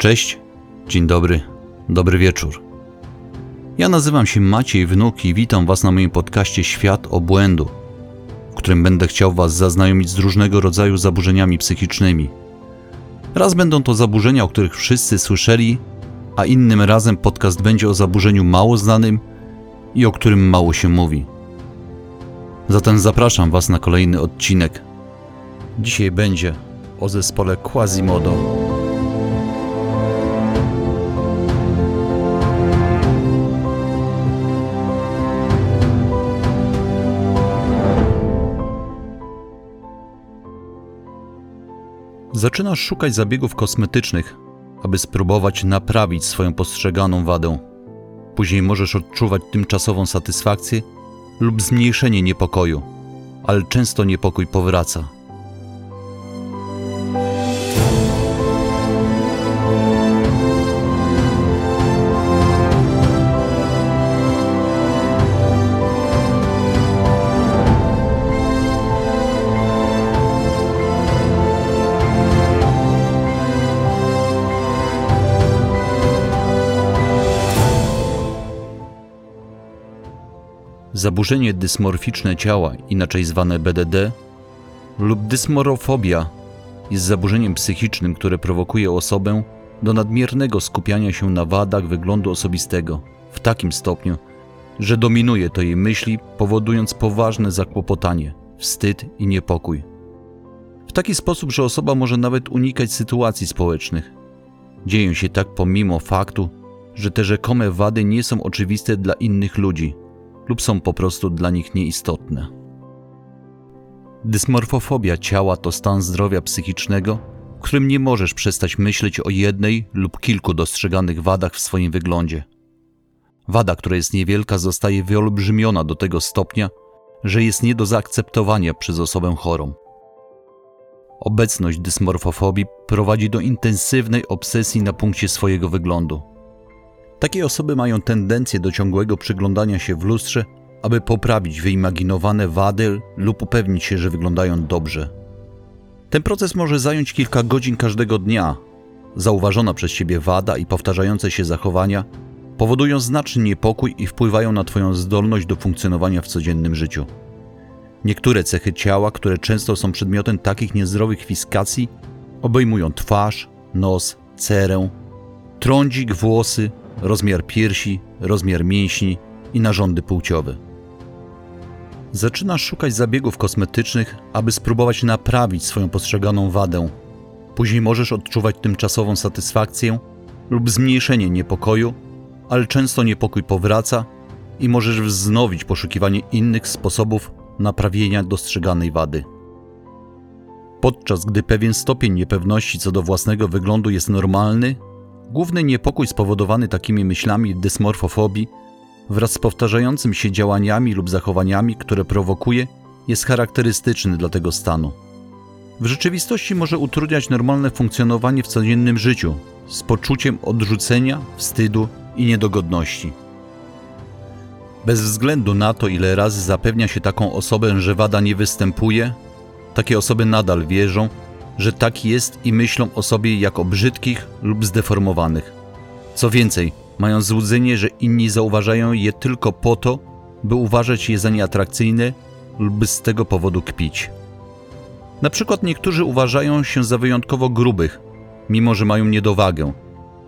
Cześć, dzień dobry, dobry wieczór. Ja nazywam się Maciej Wnuk i witam Was na moim podcaście Świat Obłędu, w którym będę chciał Was zaznajomić z różnego rodzaju zaburzeniami psychicznymi. Raz będą to zaburzenia, o których wszyscy słyszeli, a innym razem podcast będzie o zaburzeniu mało znanym i o którym mało się mówi. Zatem zapraszam Was na kolejny odcinek. Dzisiaj będzie o zespole Quasimodo. Zaczynasz szukać zabiegów kosmetycznych, aby spróbować naprawić swoją postrzeganą wadę. Później możesz odczuwać tymczasową satysfakcję lub zmniejszenie niepokoju, ale często niepokój powraca. Zaburzenie dysmorficzne ciała, inaczej zwane BDD, lub dysmorofobia jest zaburzeniem psychicznym, które prowokuje osobę do nadmiernego skupiania się na wadach wyglądu osobistego w takim stopniu, że dominuje to jej myśli, powodując poważne zakłopotanie, wstyd i niepokój. W taki sposób, że osoba może nawet unikać sytuacji społecznych. Dzieją się tak pomimo faktu, że te rzekome wady nie są oczywiste dla innych ludzi lub są po prostu dla nich nieistotne. Dysmorfofobia ciała to stan zdrowia psychicznego, w którym nie możesz przestać myśleć o jednej lub kilku dostrzeganych wadach w swoim wyglądzie. Wada, która jest niewielka, zostaje wyolbrzymiona do tego stopnia, że jest nie do zaakceptowania przez osobę chorą. Obecność dysmorfofobii prowadzi do intensywnej obsesji na punkcie swojego wyglądu. Takie osoby mają tendencję do ciągłego przyglądania się w lustrze, aby poprawić wyimaginowane wady lub upewnić się, że wyglądają dobrze. Ten proces może zająć kilka godzin każdego dnia. Zauważona przez ciebie wada i powtarzające się zachowania powodują znaczny niepokój i wpływają na Twoją zdolność do funkcjonowania w codziennym życiu. Niektóre cechy ciała, które często są przedmiotem takich niezdrowych fiskacji, obejmują twarz, nos, cerę, trądzik, włosy, rozmiar piersi, rozmiar mięśni i narządy płciowe. Zaczynasz szukać zabiegów kosmetycznych, aby spróbować naprawić swoją postrzeganą wadę. Później możesz odczuwać tymczasową satysfakcję lub zmniejszenie niepokoju, ale często niepokój powraca i możesz wznowić poszukiwanie innych sposobów naprawienia dostrzeganej wady. Podczas gdy pewien stopień niepewności co do własnego wyglądu jest normalny, Główny niepokój spowodowany takimi myślami dysmorfofobii wraz z powtarzającym się działaniami lub zachowaniami, które prowokuje, jest charakterystyczny dla tego stanu. W rzeczywistości może utrudniać normalne funkcjonowanie w codziennym życiu z poczuciem odrzucenia, wstydu i niedogodności. Bez względu na to, ile razy zapewnia się taką osobę, że wada nie występuje, takie osoby nadal wierzą, że tak jest i myślą o sobie jako brzydkich lub zdeformowanych. Co więcej, mają złudzenie, że inni zauważają je tylko po to, by uważać je za nieatrakcyjne lub z tego powodu kpić. Na przykład niektórzy uważają się za wyjątkowo grubych, mimo że mają niedowagę.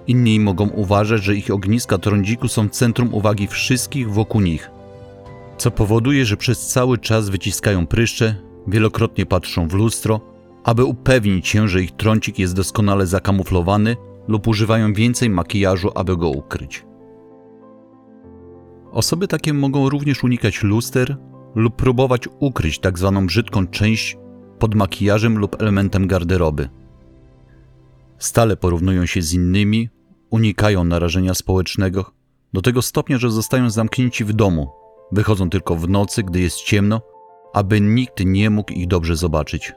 Inni mogą uważać, że ich ogniska trądziku są centrum uwagi wszystkich wokół nich, co powoduje, że przez cały czas wyciskają pryszcze, wielokrotnie patrzą w lustro aby upewnić się, że ich trącik jest doskonale zakamuflowany lub używają więcej makijażu, aby go ukryć. Osoby takie mogą również unikać luster lub próbować ukryć tzw. Tak brzydką część pod makijażem lub elementem garderoby. Stale porównują się z innymi, unikają narażenia społecznego do tego stopnia, że zostają zamknięci w domu, wychodzą tylko w nocy, gdy jest ciemno, aby nikt nie mógł ich dobrze zobaczyć.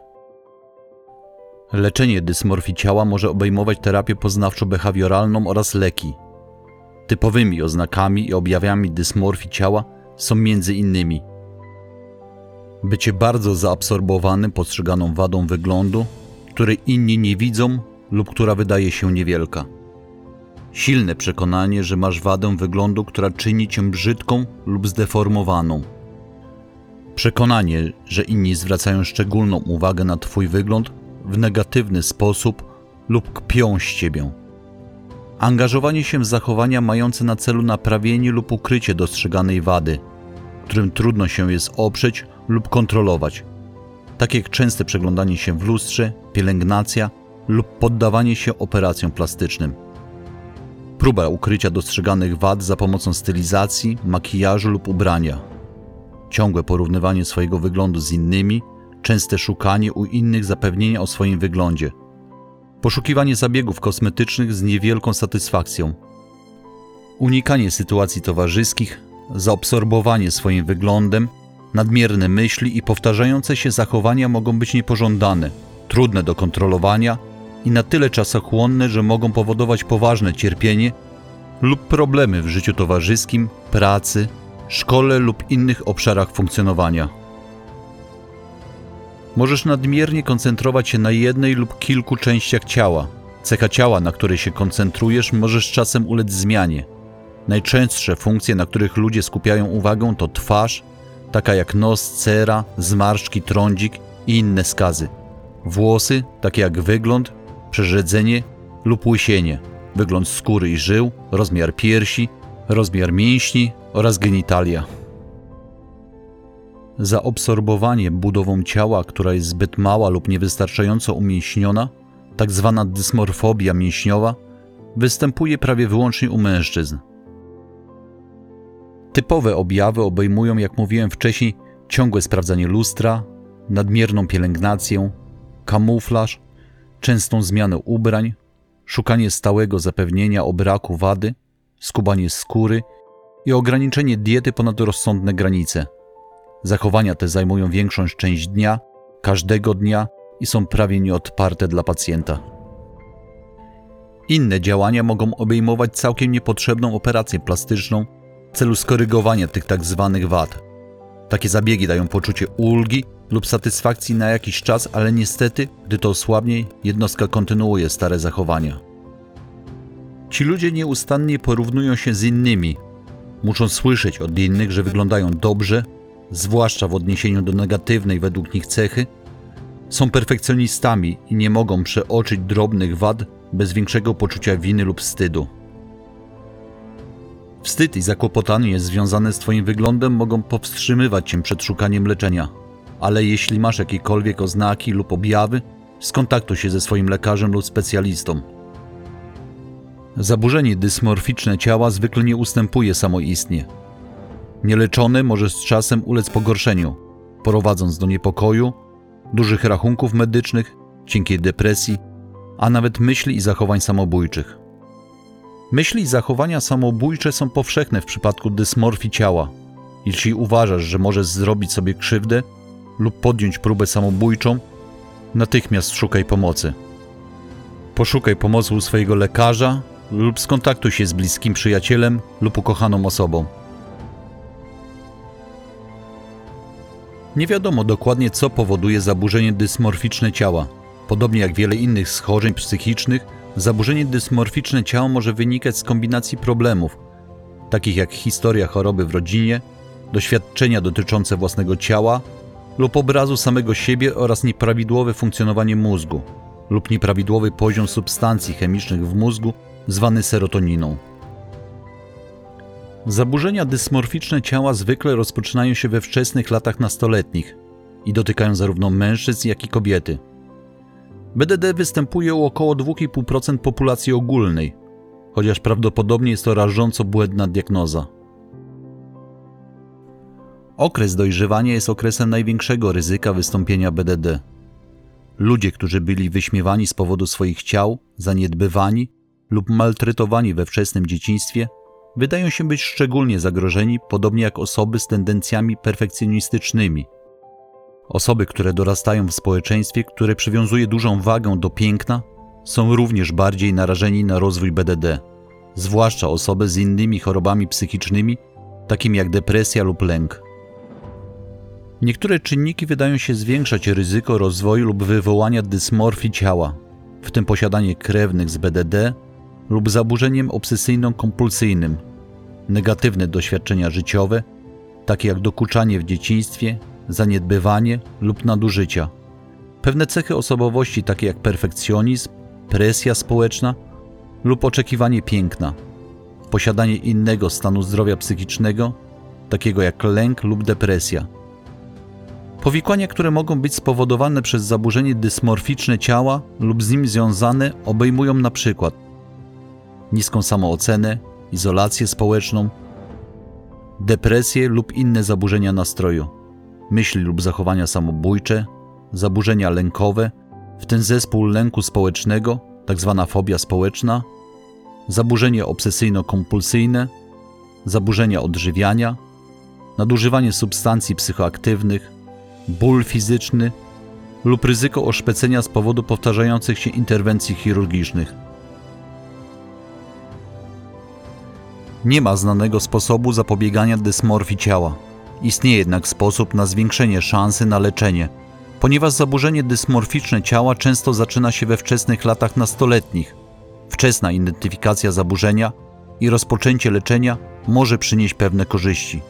Leczenie dysmorfii ciała może obejmować terapię poznawczo-behawioralną oraz leki. Typowymi oznakami i objawami dysmorfii ciała są innymi bycie bardzo zaabsorbowanym postrzeganą wadą wyglądu, której inni nie widzą lub która wydaje się niewielka. silne przekonanie, że masz wadę wyglądu, która czyni cię brzydką lub zdeformowaną. Przekonanie, że inni zwracają szczególną uwagę na Twój wygląd w negatywny sposób lub kpią z Ciebie. Angażowanie się w zachowania mające na celu naprawienie lub ukrycie dostrzeganej wady, którym trudno się jest oprzeć lub kontrolować, tak jak częste przeglądanie się w lustrze, pielęgnacja lub poddawanie się operacjom plastycznym. Próba ukrycia dostrzeganych wad za pomocą stylizacji, makijażu lub ubrania. Ciągłe porównywanie swojego wyglądu z innymi, częste szukanie u innych zapewnienia o swoim wyglądzie. Poszukiwanie zabiegów kosmetycznych z niewielką satysfakcją. Unikanie sytuacji towarzyskich, zaabsorbowanie swoim wyglądem, nadmierne myśli i powtarzające się zachowania mogą być niepożądane, trudne do kontrolowania i na tyle czasochłonne, że mogą powodować poważne cierpienie lub problemy w życiu towarzyskim, pracy, szkole lub innych obszarach funkcjonowania. Możesz nadmiernie koncentrować się na jednej lub kilku częściach ciała. Cecha ciała, na której się koncentrujesz, możesz czasem ulec zmianie. Najczęstsze funkcje, na których ludzie skupiają uwagę, to twarz, taka jak nos, cera, zmarszczki, trądzik i inne skazy. Włosy, takie jak wygląd, przerzedzenie lub łysienie, wygląd skóry i żył, rozmiar piersi, rozmiar mięśni oraz genitalia. Zaabsorbowanie budową ciała, która jest zbyt mała lub niewystarczająco umięśniona, tak zwana dysmorfobia mięśniowa, występuje prawie wyłącznie u mężczyzn. Typowe objawy obejmują, jak mówiłem wcześniej, ciągłe sprawdzanie lustra, nadmierną pielęgnację, kamuflaż, częstą zmianę ubrań, szukanie stałego zapewnienia o braku wady, skubanie skóry i ograniczenie diety ponad rozsądne granice. Zachowania te zajmują większą część dnia, każdego dnia i są prawie nieodparte dla pacjenta. Inne działania mogą obejmować całkiem niepotrzebną operację plastyczną w celu skorygowania tych tak zwanych wad. Takie zabiegi dają poczucie ulgi lub satysfakcji na jakiś czas, ale niestety, gdy to osłabnie, jednostka kontynuuje stare zachowania. Ci ludzie nieustannie porównują się z innymi. Muszą słyszeć od innych, że wyglądają dobrze, zwłaszcza w odniesieniu do negatywnej według nich cechy. Są perfekcjonistami i nie mogą przeoczyć drobnych wad bez większego poczucia winy lub wstydu. Wstyd i zakłopotanie związane z Twoim wyglądem mogą powstrzymywać Cię przed szukaniem leczenia, ale jeśli masz jakiekolwiek oznaki lub objawy, skontaktuj się ze swoim lekarzem lub specjalistą. Zaburzenie dysmorficzne ciała zwykle nie ustępuje samoistnie. Nieleczone może z czasem ulec pogorszeniu, prowadząc do niepokoju, dużych rachunków medycznych, cienkiej depresji, a nawet myśli i zachowań samobójczych. Myśli i zachowania samobójcze są powszechne w przypadku dysmorfii ciała. Jeśli uważasz, że możesz zrobić sobie krzywdę lub podjąć próbę samobójczą, natychmiast szukaj pomocy. Poszukaj pomocy u swojego lekarza lub skontaktuj się z bliskim przyjacielem lub ukochaną osobą. Nie wiadomo dokładnie, co powoduje zaburzenie dysmorficzne ciała. Podobnie jak wiele innych schorzeń psychicznych, zaburzenie dysmorficzne ciała może wynikać z kombinacji problemów, takich jak historia choroby w rodzinie, doświadczenia dotyczące własnego ciała lub obrazu samego siebie oraz nieprawidłowe funkcjonowanie mózgu lub nieprawidłowy poziom substancji chemicznych w mózgu zwany serotoniną. Zaburzenia dysmorficzne ciała zwykle rozpoczynają się we wczesnych latach nastoletnich i dotykają zarówno mężczyzn, jak i kobiety. BDD występuje u około 2,5% populacji ogólnej, chociaż prawdopodobnie jest to rażąco błędna diagnoza. Okres dojrzewania jest okresem największego ryzyka wystąpienia BDD. Ludzie, którzy byli wyśmiewani z powodu swoich ciał, zaniedbywani lub maltretowani we wczesnym dzieciństwie, wydają się być szczególnie zagrożeni, podobnie jak osoby z tendencjami perfekcjonistycznymi. Osoby, które dorastają w społeczeństwie, które przywiązuje dużą wagę do piękna, są również bardziej narażeni na rozwój BDD, zwłaszcza osoby z innymi chorobami psychicznymi, takimi jak depresja lub lęk. Niektóre czynniki wydają się zwiększać ryzyko rozwoju lub wywołania dysmorfii ciała, w tym posiadanie krewnych z BDD, lub zaburzeniem obsesyjno-kompulsyjnym, negatywne doświadczenia życiowe, takie jak dokuczanie w dzieciństwie, zaniedbywanie lub nadużycia, pewne cechy osobowości, takie jak perfekcjonizm, presja społeczna lub oczekiwanie piękna, posiadanie innego stanu zdrowia psychicznego, takiego jak lęk lub depresja. Powikłania, które mogą być spowodowane przez zaburzenie dysmorficzne ciała lub z nim związane, obejmują na przykład niską samoocenę, izolację społeczną, depresję lub inne zaburzenia nastroju, myśli lub zachowania samobójcze, zaburzenia lękowe, w tym zespół lęku społecznego, tzw. fobia społeczna, zaburzenie obsesyjno-kompulsyjne, zaburzenia odżywiania, nadużywanie substancji psychoaktywnych, ból fizyczny lub ryzyko oszpecenia z powodu powtarzających się interwencji chirurgicznych. Nie ma znanego sposobu zapobiegania dysmorfii ciała. Istnieje jednak sposób na zwiększenie szansy na leczenie, ponieważ zaburzenie dysmorficzne ciała często zaczyna się we wczesnych latach nastoletnich. Wczesna identyfikacja zaburzenia i rozpoczęcie leczenia może przynieść pewne korzyści.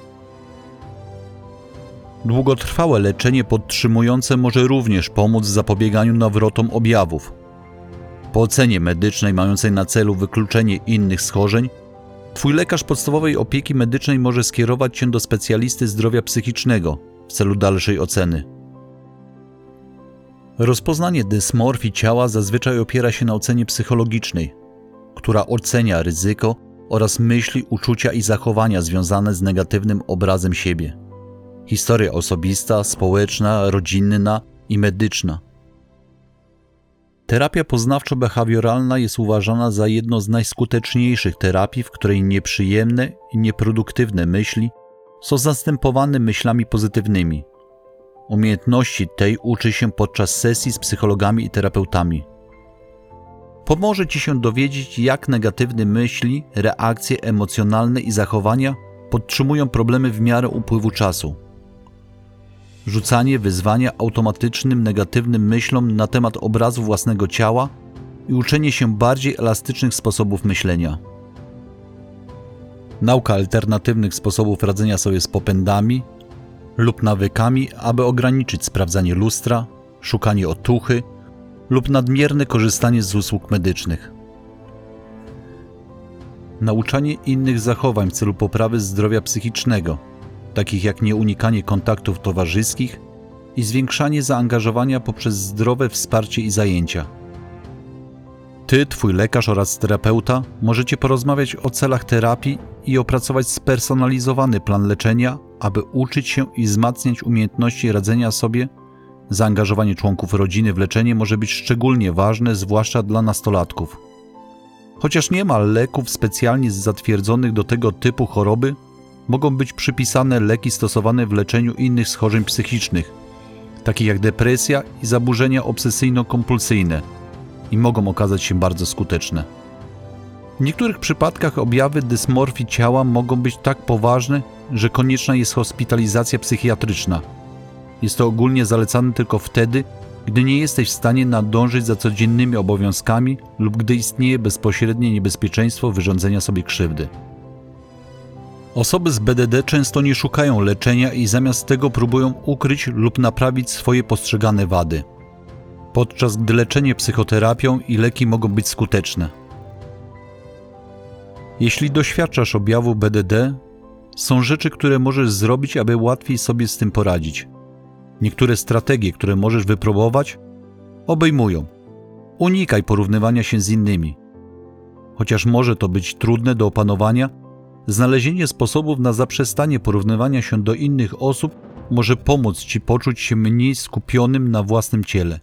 Długotrwałe leczenie podtrzymujące może również pomóc w zapobieganiu nawrotom objawów. Po ocenie medycznej mającej na celu wykluczenie innych schorzeń, Twój lekarz podstawowej opieki medycznej może skierować Cię do specjalisty zdrowia psychicznego w celu dalszej oceny. Rozpoznanie dysmorfii ciała zazwyczaj opiera się na ocenie psychologicznej, która ocenia ryzyko oraz myśli, uczucia i zachowania związane z negatywnym obrazem siebie. Historia osobista, społeczna, rodzinna i medyczna. Terapia poznawczo-behawioralna jest uważana za jedno z najskuteczniejszych terapii, w której nieprzyjemne i nieproduktywne myśli są zastępowane myślami pozytywnymi. Umiejętności tej uczy się podczas sesji z psychologami i terapeutami. Pomoże Ci się dowiedzieć, jak negatywne myśli, reakcje emocjonalne i zachowania podtrzymują problemy w miarę upływu czasu rzucanie wyzwania automatycznym negatywnym myślom na temat obrazu własnego ciała i uczenie się bardziej elastycznych sposobów myślenia. Nauka alternatywnych sposobów radzenia sobie z popędami lub nawykami, aby ograniczyć sprawdzanie lustra, szukanie otuchy lub nadmierne korzystanie z usług medycznych. Nauczanie innych zachowań w celu poprawy zdrowia psychicznego – takich jak nieunikanie kontaktów towarzyskich i zwiększanie zaangażowania poprzez zdrowe wsparcie i zajęcia. Ty, twój lekarz oraz terapeuta możecie porozmawiać o celach terapii i opracować spersonalizowany plan leczenia, aby uczyć się i wzmacniać umiejętności radzenia sobie. Zaangażowanie członków rodziny w leczenie może być szczególnie ważne, zwłaszcza dla nastolatków. Chociaż nie ma leków specjalnie zatwierdzonych do tego typu choroby, mogą być przypisane leki stosowane w leczeniu innych schorzeń psychicznych, takich jak depresja i zaburzenia obsesyjno-kompulsyjne, i mogą okazać się bardzo skuteczne. W niektórych przypadkach objawy dysmorfii ciała mogą być tak poważne, że konieczna jest hospitalizacja psychiatryczna. Jest to ogólnie zalecane tylko wtedy, gdy nie jesteś w stanie nadążyć za codziennymi obowiązkami lub gdy istnieje bezpośrednie niebezpieczeństwo wyrządzenia sobie krzywdy. Osoby z BDD często nie szukają leczenia i zamiast tego próbują ukryć lub naprawić swoje postrzegane wady, podczas gdy leczenie psychoterapią i leki mogą być skuteczne. Jeśli doświadczasz objawu BDD, są rzeczy, które możesz zrobić, aby łatwiej sobie z tym poradzić. Niektóre strategie, które możesz wypróbować, obejmują: unikaj porównywania się z innymi. Chociaż może to być trudne do opanowania, Znalezienie sposobów na zaprzestanie porównywania się do innych osób może pomóc Ci poczuć się mniej skupionym na własnym ciele.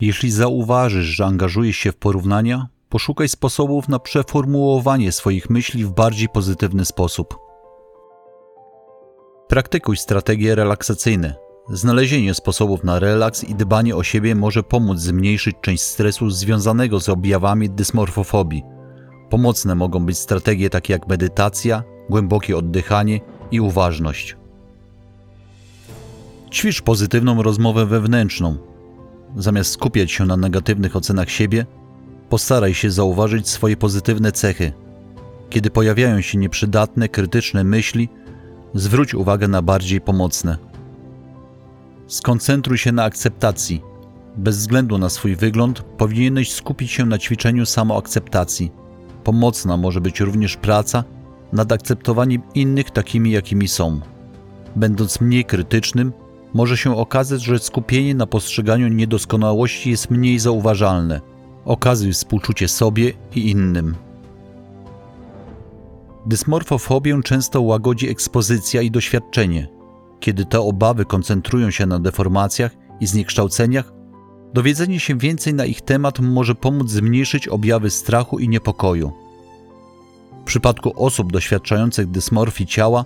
Jeśli zauważysz, że angażujesz się w porównania, poszukaj sposobów na przeformułowanie swoich myśli w bardziej pozytywny sposób. Praktykuj strategie relaksacyjne. Znalezienie sposobów na relaks i dbanie o siebie może pomóc zmniejszyć część stresu związanego z objawami dysmorfofobii Pomocne mogą być strategie takie jak medytacja, głębokie oddychanie i uważność. Ćwicz pozytywną rozmowę wewnętrzną. Zamiast skupiać się na negatywnych ocenach siebie, Postaraj się zauważyć swoje pozytywne cechy. Kiedy pojawiają się nieprzydatne, krytyczne myśli, zwróć uwagę na bardziej pomocne. Skoncentruj się na akceptacji. Bez względu na swój wygląd, powinieneś skupić się na ćwiczeniu samoakceptacji. Pomocna może być również praca nad akceptowaniem innych takimi, jakimi są. Będąc mniej krytycznym, może się okazać, że skupienie na postrzeganiu niedoskonałości jest mniej zauważalne. Okazuj współczucie sobie i innym. Dysmorfofobię często łagodzi ekspozycja i doświadczenie. Kiedy te obawy koncentrują się na deformacjach i zniekształceniach, dowiedzenie się więcej na ich temat może pomóc zmniejszyć objawy strachu i niepokoju. W przypadku osób doświadczających dysmorfii ciała,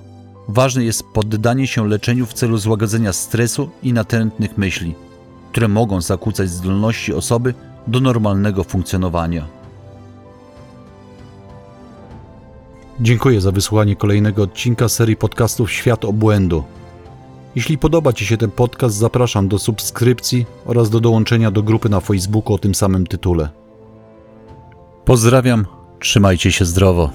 ważne jest poddanie się leczeniu w celu złagodzenia stresu i natrętnych myśli, które mogą zakłócać zdolności osoby do normalnego funkcjonowania. Dziękuję za wysłuchanie kolejnego odcinka serii podcastów Świat Obłędu. Jeśli podoba Ci się ten podcast, zapraszam do subskrypcji oraz do dołączenia do grupy na Facebooku o tym samym tytule. Pozdrawiam, trzymajcie się zdrowo.